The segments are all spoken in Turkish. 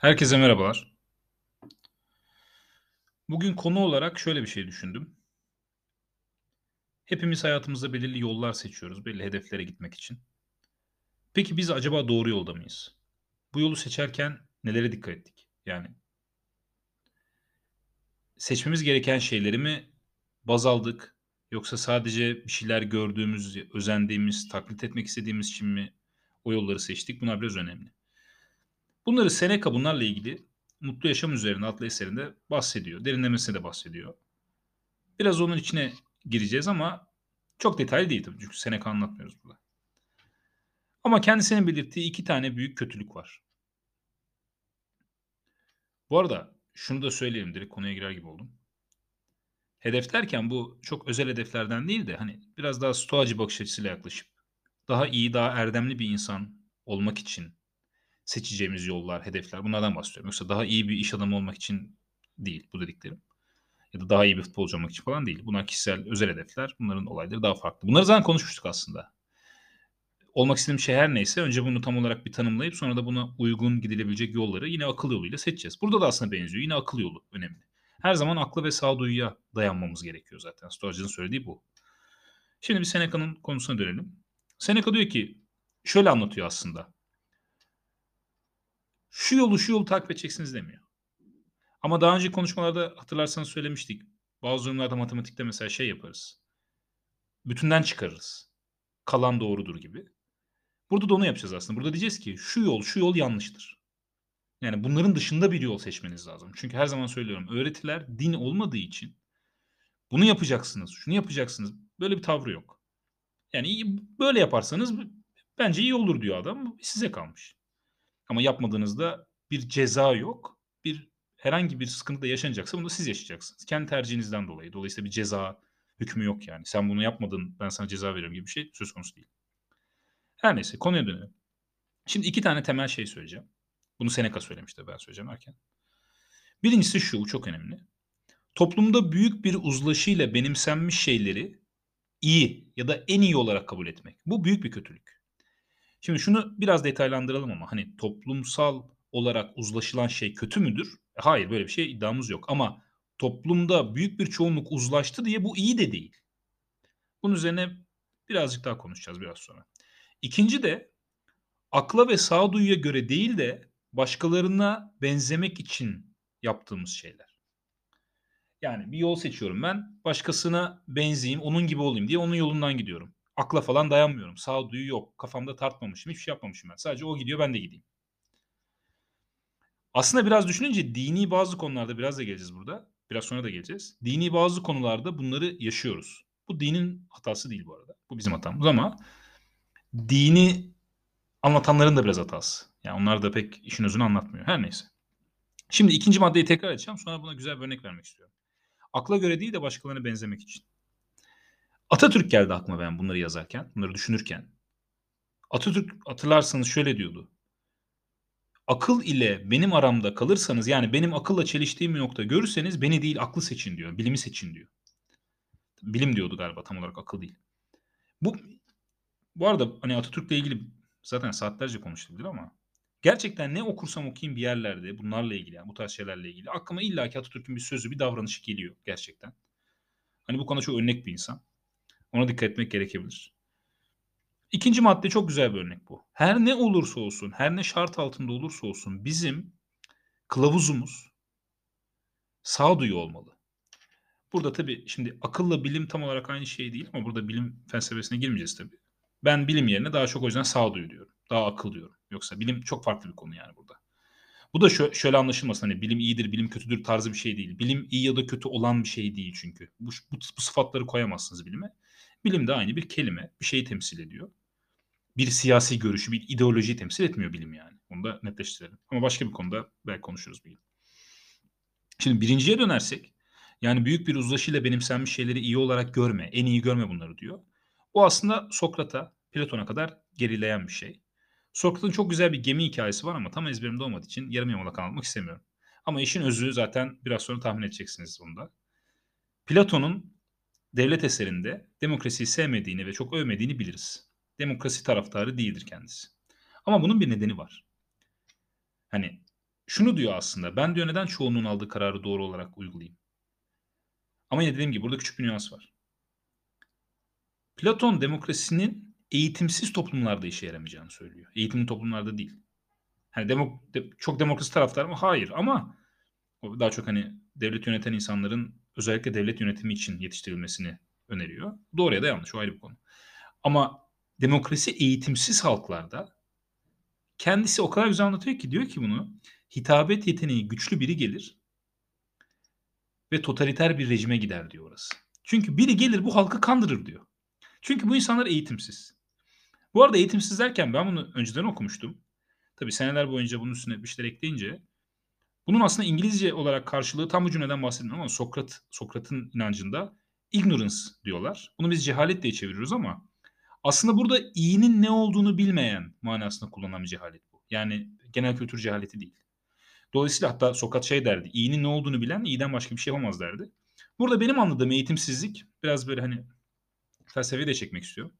Herkese merhabalar. Bugün konu olarak şöyle bir şey düşündüm. Hepimiz hayatımızda belirli yollar seçiyoruz, belli hedeflere gitmek için. Peki biz acaba doğru yolda mıyız? Bu yolu seçerken nelere dikkat ettik? Yani seçmemiz gereken şeyleri mi baz aldık? Yoksa sadece bir şeyler gördüğümüz, özendiğimiz, taklit etmek istediğimiz için mi o yolları seçtik? Bunlar biraz önemli. Bunları Seneca bunlarla ilgili Mutlu Yaşam Üzerine adlı eserinde bahsediyor. Derinlemesine de bahsediyor. Biraz onun içine gireceğiz ama çok detaylı değil tabii. Çünkü Seneca anlatmıyoruz burada. Ama kendisinin belirttiği iki tane büyük kötülük var. Bu arada şunu da söyleyeyim direkt konuya girer gibi oldum. Hedef derken bu çok özel hedeflerden değil de hani biraz daha stoacı bakış açısıyla yaklaşıp daha iyi, daha erdemli bir insan olmak için seçeceğimiz yollar, hedefler bunlardan bahsediyorum. Yoksa daha iyi bir iş adamı olmak için değil bu dediklerim. Ya da daha iyi bir futbolcu olmak için falan değil. Bunlar kişisel, özel hedefler. Bunların olayları daha farklı. Bunları zaten konuşmuştuk aslında. Olmak istediğim şey her neyse önce bunu tam olarak bir tanımlayıp sonra da buna uygun gidilebilecek yolları yine akıl yoluyla seçeceğiz. Burada da aslında benziyor. Yine akıl yolu önemli. Her zaman akla ve sağduyuya dayanmamız gerekiyor zaten. Stoacı'nın söylediği bu. Şimdi bir Seneca'nın konusuna dönelim. Seneca diyor ki şöyle anlatıyor aslında şu yolu şu yolu takip edeceksiniz demiyor. Ama daha önce konuşmalarda hatırlarsanız söylemiştik. Bazı durumlarda matematikte mesela şey yaparız. Bütünden çıkarırız. Kalan doğrudur gibi. Burada da onu yapacağız aslında. Burada diyeceğiz ki şu yol şu yol yanlıştır. Yani bunların dışında bir yol seçmeniz lazım. Çünkü her zaman söylüyorum öğretiler din olmadığı için bunu yapacaksınız, şunu yapacaksınız. Böyle bir tavrı yok. Yani böyle yaparsanız bence iyi olur diyor adam. Size kalmış. Ama yapmadığınızda bir ceza yok. Bir herhangi bir sıkıntı da yaşanacaksa bunu siz yaşayacaksınız. Kendi tercihinizden dolayı. Dolayısıyla bir ceza hükmü yok yani. Sen bunu yapmadın ben sana ceza veririm gibi bir şey söz konusu değil. Her neyse konuya dönelim. Şimdi iki tane temel şey söyleyeceğim. Bunu Seneca söylemişti ben söyleyeceğim erken. Birincisi şu, çok önemli. Toplumda büyük bir uzlaşıyla benimsenmiş şeyleri iyi ya da en iyi olarak kabul etmek. Bu büyük bir kötülük. Şimdi şunu biraz detaylandıralım ama hani toplumsal olarak uzlaşılan şey kötü müdür? E, hayır böyle bir şey iddiamız yok ama toplumda büyük bir çoğunluk uzlaştı diye bu iyi de değil. Bunun üzerine birazcık daha konuşacağız biraz sonra. İkinci de akla ve sağduyuya göre değil de başkalarına benzemek için yaptığımız şeyler. Yani bir yol seçiyorum ben. Başkasına benzeyeyim, onun gibi olayım diye onun yolundan gidiyorum akla falan dayanmıyorum. Sağduyu yok. Kafamda tartmamışım. Hiçbir şey yapmamışım ben. Sadece o gidiyor ben de gideyim. Aslında biraz düşününce dini bazı konularda biraz da geleceğiz burada. Biraz sonra da geleceğiz. Dini bazı konularda bunları yaşıyoruz. Bu dinin hatası değil bu arada. Bu bizim hatamız ama dini anlatanların da biraz hatası. Yani onlar da pek işin özünü anlatmıyor. Her neyse. Şimdi ikinci maddeyi tekrar edeceğim. Sonra buna güzel bir örnek vermek istiyorum. Akla göre değil de başkalarına benzemek için. Atatürk geldi aklıma ben bunları yazarken, bunları düşünürken. Atatürk hatırlarsanız şöyle diyordu. Akıl ile benim aramda kalırsanız yani benim akılla çeliştiğim bir nokta görürseniz beni değil aklı seçin diyor. Bilimi seçin diyor. Bilim diyordu galiba tam olarak akıl değil. Bu bu arada hani Atatürk'le ilgili zaten saatlerce konuşulabilir ama gerçekten ne okursam okuyayım bir yerlerde bunlarla ilgili yani bu tarz şeylerle ilgili aklıma illaki Atatürk'ün bir sözü bir davranışı geliyor gerçekten. Hani bu konuda çok örnek bir insan. Ona dikkat etmek gerekebilir. İkinci madde çok güzel bir örnek bu. Her ne olursa olsun, her ne şart altında olursa olsun bizim kılavuzumuz sağduyu olmalı. Burada tabii şimdi akılla bilim tam olarak aynı şey değil ama burada bilim felsefesine girmeyeceğiz tabii. Ben bilim yerine daha çok o yüzden sağduyu diyorum. Daha akıl diyorum. Yoksa bilim çok farklı bir konu yani burada. Bu da şö- şöyle anlaşılmasın hani bilim iyidir, bilim kötüdür tarzı bir şey değil. Bilim iyi ya da kötü olan bir şey değil çünkü. Bu, bu, bu sıfatları koyamazsınız bilime. Bilim de aynı bir kelime, bir şeyi temsil ediyor. Bir siyasi görüşü, bir ideolojiyi temsil etmiyor bilim yani. Onu da netleştirelim. Ama başka bir konuda belki konuşuruz bir gün. Şimdi birinciye dönersek, yani büyük bir uzlaşıyla benimsenmiş şeyleri iyi olarak görme, en iyi görme bunları diyor. Bu aslında Sokrat'a, Platon'a kadar gerileyen bir şey. Sokrat'ın çok güzel bir gemi hikayesi var ama tam ezberimde olmadığı için yarım yamalak anlatmak istemiyorum. Ama işin özü zaten biraz sonra tahmin edeceksiniz bunda. Platon'un devlet eserinde demokrasiyi sevmediğini ve çok övmediğini biliriz. Demokrasi taraftarı değildir kendisi. Ama bunun bir nedeni var. Hani şunu diyor aslında. Ben diyor neden çoğunluğun aldığı kararı doğru olarak uygulayayım? Ama yine dediğim gibi burada küçük bir nüans var. Platon demokrasinin eğitimsiz toplumlarda işe yaramayacağını söylüyor. Eğitimli toplumlarda değil. Hani demok de, çok demokrasi taraftar mı? Hayır ama daha çok hani devlet yöneten insanların özellikle devlet yönetimi için yetiştirilmesini öneriyor. Doğru ya da yanlış o ayrı bir konu. Ama demokrasi eğitimsiz halklarda kendisi o kadar güzel anlatıyor ki diyor ki bunu hitabet yeteneği güçlü biri gelir ve totaliter bir rejime gider diyor orası. Çünkü biri gelir bu halkı kandırır diyor. Çünkü bu insanlar eğitimsiz. Bu arada eğitimsiz derken ben bunu önceden okumuştum. Tabi seneler boyunca bunun üstüne bir şeyler ekleyince bunun aslında İngilizce olarak karşılığı tam bu cümleden bahsetmiyorum ama Sokrat Sokrat'ın inancında ignorance diyorlar. Bunu biz cehalet diye çeviriyoruz ama aslında burada iyinin ne olduğunu bilmeyen manasında kullanılan bir cehalet bu. Yani genel kültür cehaleti değil. Dolayısıyla hatta Sokrat şey derdi. İyinin ne olduğunu bilen iyiden başka bir şey yapamaz derdi. Burada benim anladığım eğitimsizlik biraz böyle hani felsefeyi de çekmek istiyor.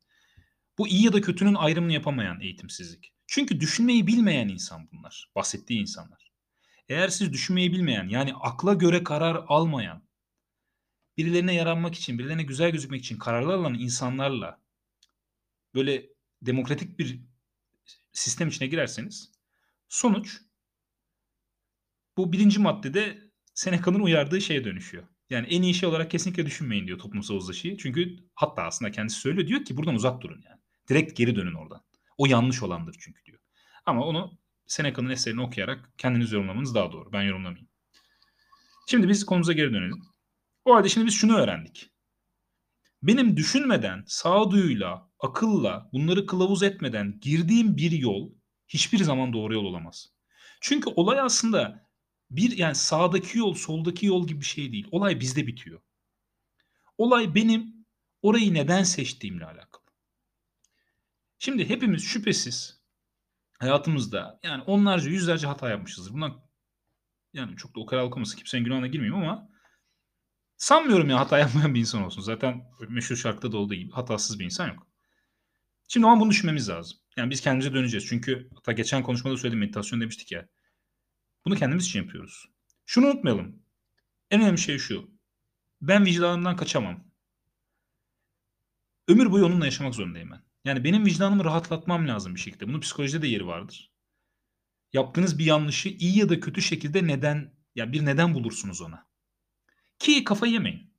Bu iyi ya da kötünün ayrımını yapamayan eğitimsizlik. Çünkü düşünmeyi bilmeyen insan bunlar. Bahsettiği insanlar. Eğer siz düşünmeyi bilmeyen yani akla göre karar almayan, birilerine yaranmak için, birilerine güzel gözükmek için kararlar alan insanlarla böyle demokratik bir sistem içine girerseniz sonuç bu birinci maddede Seneca'nın uyardığı şeye dönüşüyor. Yani en iyi şey olarak kesinlikle düşünmeyin diyor toplumsal uzlaşıyı. Çünkü hatta aslında kendisi söylüyor diyor ki buradan uzak durun yani. Direkt geri dönün oradan. O yanlış olandır çünkü diyor. Ama onu Seneca'nın eserini okuyarak kendiniz yorumlamanız daha doğru. Ben yorumlamayayım. Şimdi biz konumuza geri dönelim. O halde şimdi biz şunu öğrendik. Benim düşünmeden, sağduyuyla, akılla, bunları kılavuz etmeden girdiğim bir yol hiçbir zaman doğru yol olamaz. Çünkü olay aslında bir yani sağdaki yol, soldaki yol gibi bir şey değil. Olay bizde bitiyor. Olay benim orayı neden seçtiğimle alakalı. Şimdi hepimiz şüphesiz hayatımızda yani onlarca yüzlerce hata yapmışızdır. Bundan yani çok da o kadar alkaması kimsenin günahına girmeyeyim ama sanmıyorum ya hata yapmayan bir insan olsun. Zaten meşhur şarkıda da olduğu gibi hatasız bir insan yok. Şimdi an bunu düşünmemiz lazım. Yani biz kendimize döneceğiz. Çünkü hatta geçen konuşmada söyledim meditasyon demiştik ya. Bunu kendimiz için yapıyoruz. Şunu unutmayalım. En önemli şey şu. Ben vicdanımdan kaçamam. Ömür boyu onunla yaşamak zorundayım ben. Yani benim vicdanımı rahatlatmam lazım bir şekilde. Bunun psikolojide de yeri vardır. Yaptığınız bir yanlışı iyi ya da kötü şekilde neden ya bir neden bulursunuz ona. Ki kafayı yemeyin.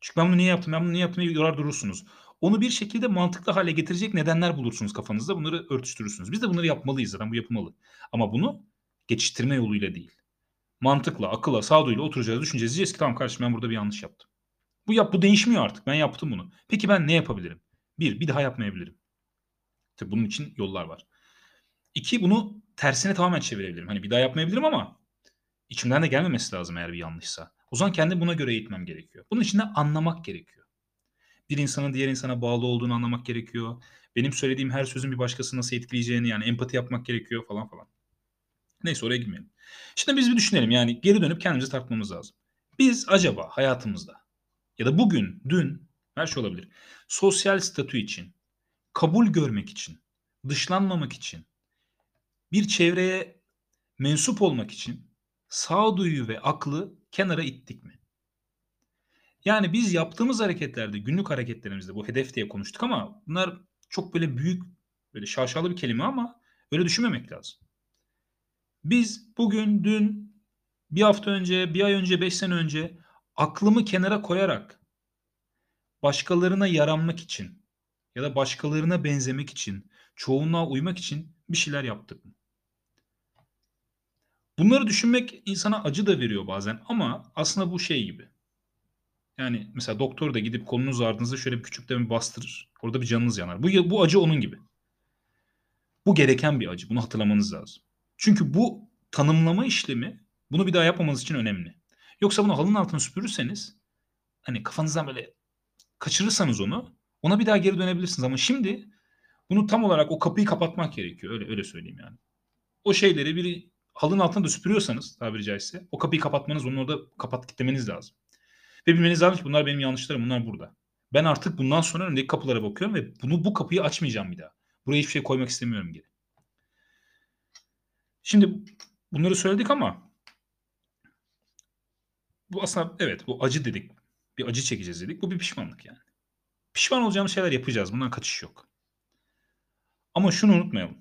Çünkü ben bunu niye yaptım, ben bunu niye yaptım diye yorar durursunuz. Onu bir şekilde mantıklı hale getirecek nedenler bulursunuz kafanızda. Bunları örtüştürürsünüz. Biz de bunları yapmalıyız zaten. Bu yapılmalı. Ama bunu geçiştirme yoluyla değil. Mantıkla, akılla, sağduyuyla oturacağız, düşüneceğiz. Diyeceğiz ki tamam kardeşim ben burada bir yanlış yaptım. Bu yap bu değişmiyor artık. Ben yaptım bunu. Peki ben ne yapabilirim? Bir, bir daha yapmayabilirim. Tabii bunun için yollar var. İki, bunu tersine tamamen çevirebilirim. Hani bir daha yapmayabilirim ama içimden de gelmemesi lazım eğer bir yanlışsa. O zaman kendimi buna göre eğitmem gerekiyor. Bunun için de anlamak gerekiyor. Bir insanın diğer insana bağlı olduğunu anlamak gerekiyor. Benim söylediğim her sözün bir başkasını nasıl etkileyeceğini yani empati yapmak gerekiyor falan falan. Neyse oraya girmeyelim. Şimdi biz bir düşünelim yani geri dönüp kendimizi tartmamız lazım. Biz acaba hayatımızda ya da bugün, dün her şey olabilir. Sosyal statü için, kabul görmek için, dışlanmamak için, bir çevreye mensup olmak için sağduyu ve aklı kenara ittik mi? Yani biz yaptığımız hareketlerde, günlük hareketlerimizde bu hedef diye konuştuk ama bunlar çok böyle büyük, böyle şaşalı bir kelime ama öyle düşünmemek lazım. Biz bugün, dün, bir hafta önce, bir ay önce, beş sene önce aklımı kenara koyarak başkalarına yaranmak için ya da başkalarına benzemek için, çoğunluğa uymak için bir şeyler yaptık mı? Bunları düşünmek insana acı da veriyor bazen ama aslında bu şey gibi. Yani mesela doktor da gidip kolunuz ardınızda şöyle bir küçük de bir bastırır. Orada bir canınız yanar. Bu, bu acı onun gibi. Bu gereken bir acı. Bunu hatırlamanız lazım. Çünkü bu tanımlama işlemi bunu bir daha yapmamanız için önemli. Yoksa bunu halının altına süpürürseniz hani kafanızdan böyle kaçırırsanız onu ona bir daha geri dönebilirsiniz. Ama şimdi bunu tam olarak o kapıyı kapatmak gerekiyor. Öyle öyle söyleyeyim yani. O şeyleri bir halının altına da süpürüyorsanız tabiri caizse o kapıyı kapatmanız onu orada kapat kitlemeniz lazım. Ve bilmeniz lazım ki bunlar benim yanlışlarım bunlar burada. Ben artık bundan sonra önündeki kapılara bakıyorum ve bunu bu kapıyı açmayacağım bir daha. Buraya hiçbir şey koymak istemiyorum geri. Şimdi bunları söyledik ama bu aslında evet bu acı dedik. Bir acı çekeceğiz dedik. Bu bir pişmanlık yani. Pişman olacağımız şeyler yapacağız. Bundan kaçış yok. Ama şunu unutmayalım.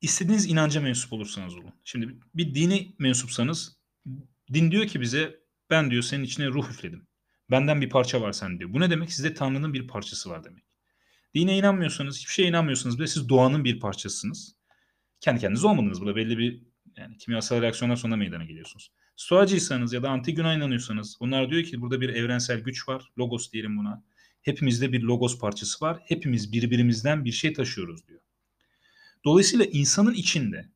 İstediğiniz inanca mensup olursanız olun. Şimdi bir dini mensupsanız din diyor ki bize ben diyor senin içine ruh üfledim. Benden bir parça var sen diyor. Bu ne demek? Sizde Tanrı'nın bir parçası var demek. Dine inanmıyorsanız, hiçbir şeye inanmıyorsanız bile siz doğanın bir parçasısınız. Kendi kendiniz olmadınız. Bu da belli bir yani kimyasal reaksiyonlar sonra meydana geliyorsunuz. Stoacıysanız ya da antik Yunan inanıyorsanız onlar diyor ki burada bir evrensel güç var. Logos diyelim buna. Hepimizde bir logos parçası var. Hepimiz birbirimizden bir şey taşıyoruz diyor. Dolayısıyla insanın içinde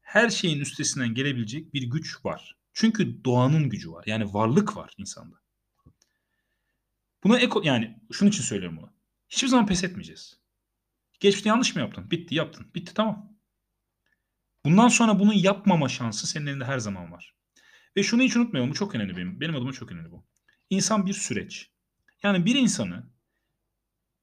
her şeyin üstesinden gelebilecek bir güç var. Çünkü doğanın gücü var. Yani varlık var insanda. Buna eko yani şunun için söylüyorum bunu. Hiçbir zaman pes etmeyeceğiz. Geçmişte yanlış mı yaptın? Bitti yaptın. Bitti tamam. Bundan sonra bunu yapmama şansı senin elinde her zaman var. Ve şunu hiç unutmayalım. Bu çok önemli benim. Benim adıma çok önemli bu. İnsan bir süreç. Yani bir insanı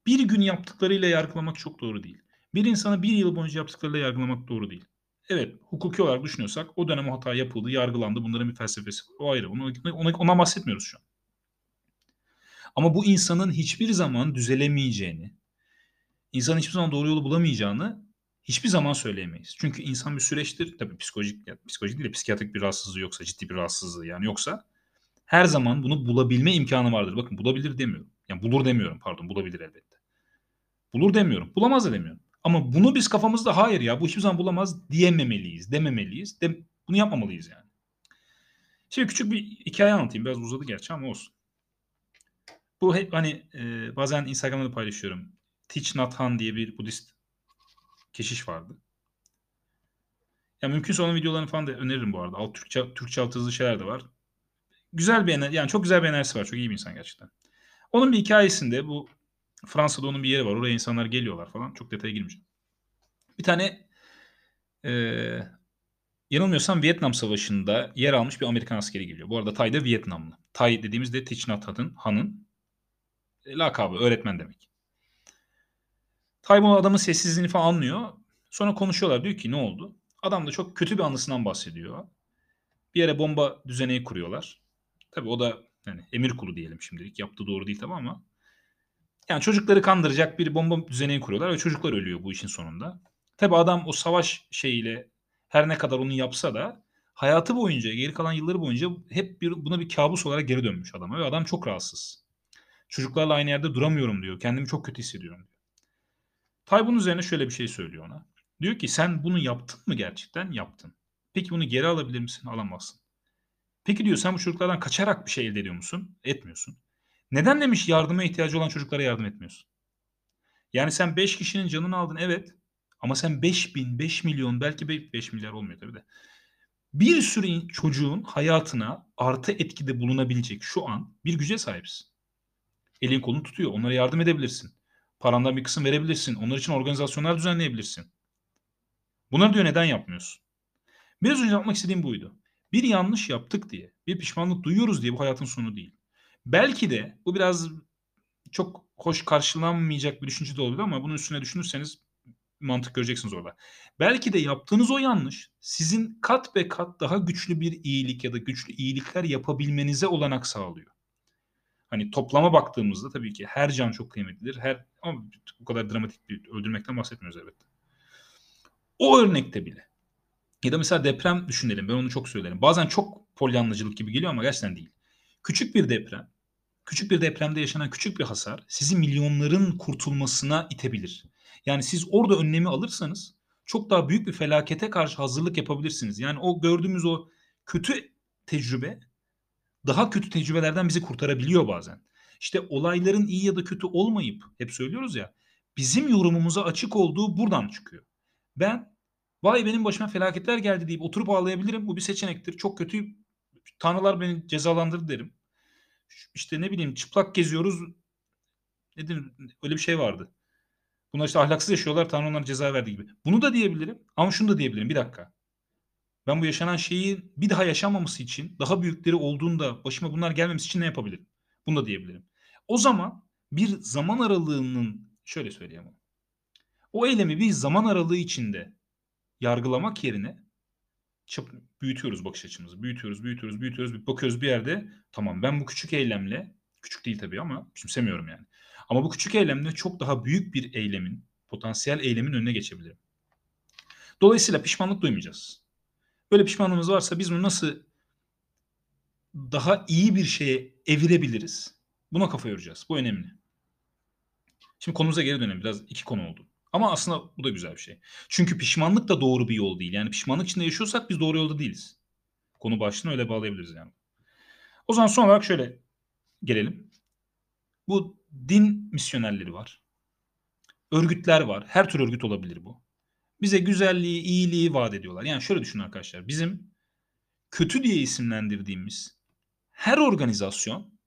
bir gün yaptıklarıyla yargılamak çok doğru değil. Bir insanı bir yıl boyunca yaptıklarıyla yargılamak doğru değil. Evet hukuki olarak düşünüyorsak o dönem o hata yapıldı, yargılandı. Bunların bir felsefesi var. O ayrı. Ona, ona, ona bahsetmiyoruz şu an. Ama bu insanın hiçbir zaman düzelemeyeceğini, insanın hiçbir zaman doğru yolu bulamayacağını hiçbir zaman söyleyemeyiz. Çünkü insan bir süreçtir. Tabii psikolojik, yani psikolojik değil de psikiyatrik bir rahatsızlığı yoksa, ciddi bir rahatsızlığı yani yoksa her zaman bunu bulabilme imkanı vardır. Bakın bulabilir demiyorum. Yani bulur demiyorum pardon bulabilir elbette. Bulur demiyorum. Bulamaz da demiyorum. Ama bunu biz kafamızda hayır ya bu hiçbir zaman bulamaz diyememeliyiz, dememeliyiz. De, bunu yapmamalıyız yani. Şimdi küçük bir hikaye anlatayım. Biraz uzadı gerçi ama olsun. Bu hep hani e, bazen Instagram'da da paylaşıyorum. Thich Nhat Hanh diye bir Budist keşiş vardı. Ya mümkünse onun videolarını falan da öneririm bu arada. Alt Türkçe, Türkçe alt hızlı şeyler de var. Güzel bir enerji, yani çok güzel bir enerjisi var. Çok iyi bir insan gerçekten. Onun bir hikayesinde bu Fransa'da onun bir yeri var. Oraya insanlar geliyorlar falan. Çok detaya girmeyeceğim. Bir tane e, yanılmıyorsam Vietnam Savaşı'nda yer almış bir Amerikan askeri geliyor. Bu arada Tay da Vietnamlı. Tay dediğimizde Thich Nhat Hanh'ın e, lakabı, öğretmen demek. Tay bu adamın sessizliğini falan anlıyor. Sonra konuşuyorlar. Diyor ki ne oldu? Adam da çok kötü bir anısından bahsediyor. Bir yere bomba düzeneği kuruyorlar. Tabii o da yani emir kulu diyelim şimdilik. Yaptığı doğru değil tabii ama yani çocukları kandıracak bir bomba düzeneği kuruyorlar ve çocuklar ölüyor bu işin sonunda. Tabi adam o savaş şeyiyle her ne kadar onu yapsa da hayatı boyunca, geri kalan yılları boyunca hep bir, buna bir kabus olarak geri dönmüş adama ve adam çok rahatsız. Çocuklarla aynı yerde duramıyorum diyor. Kendimi çok kötü hissediyorum diyor. Tay bunun üzerine şöyle bir şey söylüyor ona. Diyor ki sen bunu yaptın mı gerçekten? Yaptın. Peki bunu geri alabilir misin? Alamazsın. Peki diyor sen bu çocuklardan kaçarak bir şey elde ediyor musun? Etmiyorsun. Neden demiş yardıma ihtiyacı olan çocuklara yardım etmiyorsun? Yani sen 5 kişinin canını aldın evet. Ama sen 5 bin, 5 milyon belki 5 milyar olmuyor tabii de. Bir sürü çocuğun hayatına artı etkide bulunabilecek şu an bir güce sahipsin. Elin kolunu tutuyor. Onlara yardım edebilirsin. Parandan bir kısım verebilirsin. Onlar için organizasyonlar düzenleyebilirsin. Bunları diyor neden yapmıyorsun? Biraz önce yapmak istediğim buydu. Bir yanlış yaptık diye, bir pişmanlık duyuyoruz diye bu hayatın sonu değil. Belki de bu biraz çok hoş karşılanmayacak bir düşünce de olabilir ama bunun üstüne düşünürseniz mantık göreceksiniz orada. Belki de yaptığınız o yanlış sizin kat be kat daha güçlü bir iyilik ya da güçlü iyilikler yapabilmenize olanak sağlıyor. Hani toplama baktığımızda tabii ki her can çok kıymetlidir. Her ama bu kadar dramatik bir öldürmekten bahsetmiyoruz elbette. O örnekte bile ya da mesela deprem düşünelim. Ben onu çok söylerim. Bazen çok polyanlacılık gibi geliyor ama gerçekten değil. Küçük bir deprem, küçük bir depremde yaşanan küçük bir hasar sizi milyonların kurtulmasına itebilir. Yani siz orada önlemi alırsanız çok daha büyük bir felakete karşı hazırlık yapabilirsiniz. Yani o gördüğümüz o kötü tecrübe daha kötü tecrübelerden bizi kurtarabiliyor bazen. İşte olayların iyi ya da kötü olmayıp hep söylüyoruz ya bizim yorumumuza açık olduğu buradan çıkıyor. Ben vay benim başıma felaketler geldi deyip oturup ağlayabilirim. Bu bir seçenektir. Çok kötü tanrılar beni cezalandırdı derim. İşte ne bileyim çıplak geziyoruz. Nedir? Öyle bir şey vardı. Bunlar işte ahlaksız yaşıyorlar. Tanrı onlara ceza verdi gibi. Bunu da diyebilirim. Ama şunu da diyebilirim. Bir dakika. Ben bu yaşanan şeyi bir daha yaşanmaması için daha büyükleri olduğunda başıma bunlar gelmemesi için ne yapabilirim? Bunu da diyebilirim. O zaman bir zaman aralığının şöyle söyleyeyim. O eylemi bir zaman aralığı içinde yargılamak yerine çap büyütüyoruz bakış açımızı. Büyütüyoruz, büyütüyoruz, büyütüyoruz. Bir bakıyoruz bir yerde tamam ben bu küçük eylemle küçük değil tabii ama küçümsemiyorum yani. Ama bu küçük eylemle çok daha büyük bir eylemin, potansiyel eylemin önüne geçebilirim. Dolayısıyla pişmanlık duymayacağız. Böyle pişmanlığımız varsa biz bunu nasıl daha iyi bir şeye evirebiliriz? Buna kafa yoracağız. Bu önemli. Şimdi konumuza geri dönelim. Biraz iki konu oldu. Ama aslında bu da güzel bir şey. Çünkü pişmanlık da doğru bir yol değil. Yani pişmanlık içinde yaşıyorsak biz doğru yolda değiliz. Konu başlığını öyle bağlayabiliriz yani. O zaman son olarak şöyle gelelim. Bu din misyonerleri var. Örgütler var. Her tür örgüt olabilir bu. Bize güzelliği, iyiliği vaat ediyorlar. Yani şöyle düşünün arkadaşlar. Bizim kötü diye isimlendirdiğimiz her organizasyon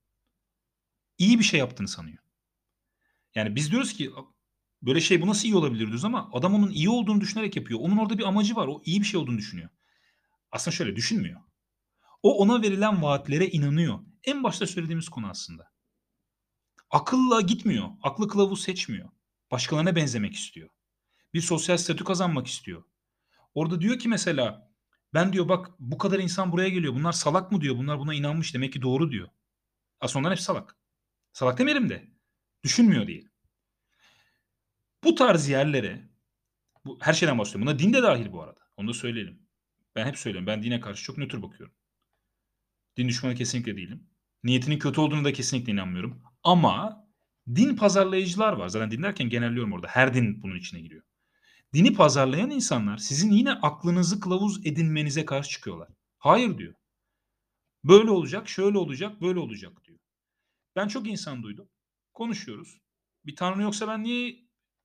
iyi bir şey yaptığını sanıyor. Yani biz diyoruz ki böyle şey bu nasıl iyi olabilir diyoruz ama adam onun iyi olduğunu düşünerek yapıyor. Onun orada bir amacı var. O iyi bir şey olduğunu düşünüyor. Aslında şöyle düşünmüyor. O ona verilen vaatlere inanıyor. En başta söylediğimiz konu aslında. Akılla gitmiyor. Aklı kılavuz seçmiyor. Başkalarına benzemek istiyor. Bir sosyal statü kazanmak istiyor. Orada diyor ki mesela ben diyor bak bu kadar insan buraya geliyor. Bunlar salak mı diyor. Bunlar buna inanmış. Demek ki doğru diyor. Aslında onların hepsi salak. Salak demeyelim de. Düşünmüyor değil. Bu tarz yerlere bu her şeyden bahsediyorum. Buna din de dahil bu arada. Onu da söyleyelim. Ben hep söylüyorum. Ben dine karşı çok nötr bakıyorum. Din düşmanı kesinlikle değilim. Niyetinin kötü olduğunu da kesinlikle inanmıyorum. Ama din pazarlayıcılar var. Zaten din derken genelliyorum orada. Her din bunun içine giriyor. Dini pazarlayan insanlar sizin yine aklınızı kılavuz edinmenize karşı çıkıyorlar. Hayır diyor. Böyle olacak, şöyle olacak, böyle olacak diyor. Ben çok insan duydum. Konuşuyoruz. Bir tanrı yoksa ben niye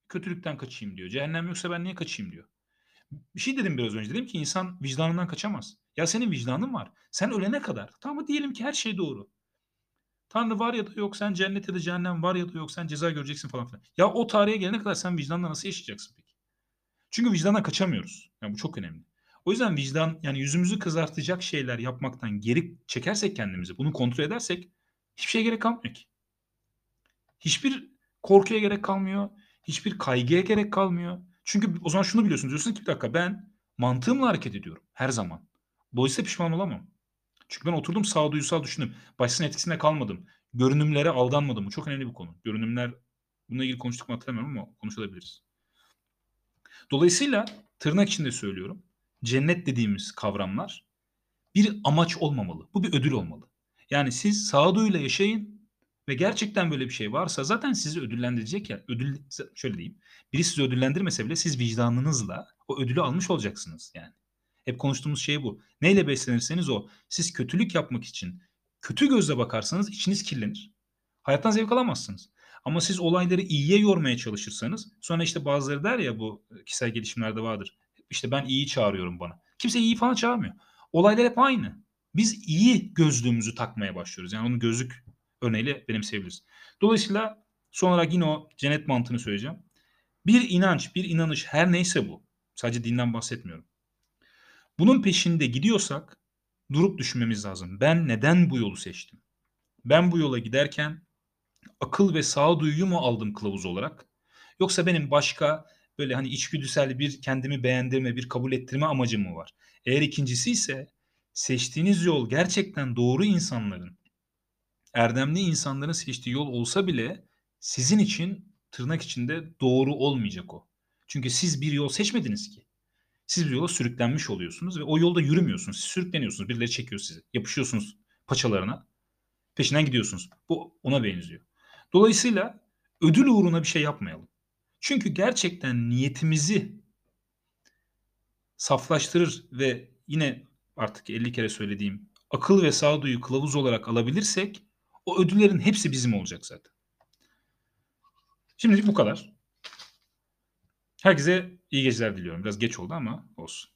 kötülükten kaçayım diyor. Cehennem yoksa ben niye kaçayım diyor. Bir şey dedim biraz önce. Dedim ki insan vicdanından kaçamaz. Ya senin vicdanın var. Sen ölene kadar. Tamam diyelim ki her şey doğru. Tanrı var ya da yok sen cennet ya da cehennem var ya da yok sen ceza göreceksin falan filan. Ya o tarihe gelene kadar sen vicdanla nasıl yaşayacaksın peki? Çünkü vicdandan kaçamıyoruz. Yani bu çok önemli. O yüzden vicdan yani yüzümüzü kızartacak şeyler yapmaktan geri çekersek kendimizi, bunu kontrol edersek hiçbir şeye gerek kalmıyor ki. Hiçbir korkuya gerek kalmıyor. Hiçbir kaygıya gerek kalmıyor. Çünkü o zaman şunu biliyorsunuz. Diyorsun ki bir dakika ben mantığımla hareket ediyorum her zaman. Dolayısıyla pişman olamam. Çünkü ben oturdum sağduyusal düşündüm. Başsının etkisinde kalmadım. Görünümlere aldanmadım. Bu çok önemli bir konu. Görünümler bununla ilgili konuştuk mu hatırlamıyorum ama konuşabiliriz. Dolayısıyla tırnak içinde söylüyorum. Cennet dediğimiz kavramlar bir amaç olmamalı. Bu bir ödül olmalı. Yani siz sağduyuyla yaşayın ve gerçekten böyle bir şey varsa zaten sizi ödüllendirecek ya. Ödül şöyle diyeyim. Biri sizi ödüllendirmese bile siz vicdanınızla o ödülü almış olacaksınız yani. Hep konuştuğumuz şey bu. Neyle beslenirseniz o. Siz kötülük yapmak için kötü gözle bakarsanız içiniz kirlenir. Hayattan zevk alamazsınız. Ama siz olayları iyiye yormaya çalışırsanız sonra işte bazıları der ya bu kişisel gelişimlerde vardır. İşte ben iyi çağırıyorum bana. Kimse iyi falan çağırmıyor. Olaylar hep aynı. Biz iyi gözlüğümüzü takmaya başlıyoruz. Yani onu gözlük örneğiyle benimseyebiliriz. Dolayısıyla son olarak yine o cennet mantığını söyleyeceğim. Bir inanç, bir inanış her neyse bu. Sadece dinden bahsetmiyorum. Bunun peşinde gidiyorsak durup düşünmemiz lazım. Ben neden bu yolu seçtim? Ben bu yola giderken akıl ve sağduyuyu mu aldım kılavuz olarak? Yoksa benim başka böyle hani içgüdüsel bir kendimi beğendirme, bir kabul ettirme amacım mı var? Eğer ikincisi ise seçtiğiniz yol gerçekten doğru insanların, erdemli insanların seçtiği yol olsa bile sizin için tırnak içinde doğru olmayacak o. Çünkü siz bir yol seçmediniz ki. Siz bir yola sürüklenmiş oluyorsunuz ve o yolda yürümüyorsunuz. Siz sürükleniyorsunuz. Birileri çekiyor sizi. Yapışıyorsunuz paçalarına. Peşinden gidiyorsunuz. Bu ona benziyor. Dolayısıyla ödül uğruna bir şey yapmayalım. Çünkü gerçekten niyetimizi saflaştırır ve yine artık 50 kere söylediğim akıl ve sağduyu kılavuz olarak alabilirsek o ödüllerin hepsi bizim olacak zaten. Şimdilik bu kadar. Herkese iyi geceler diliyorum. Biraz geç oldu ama olsun.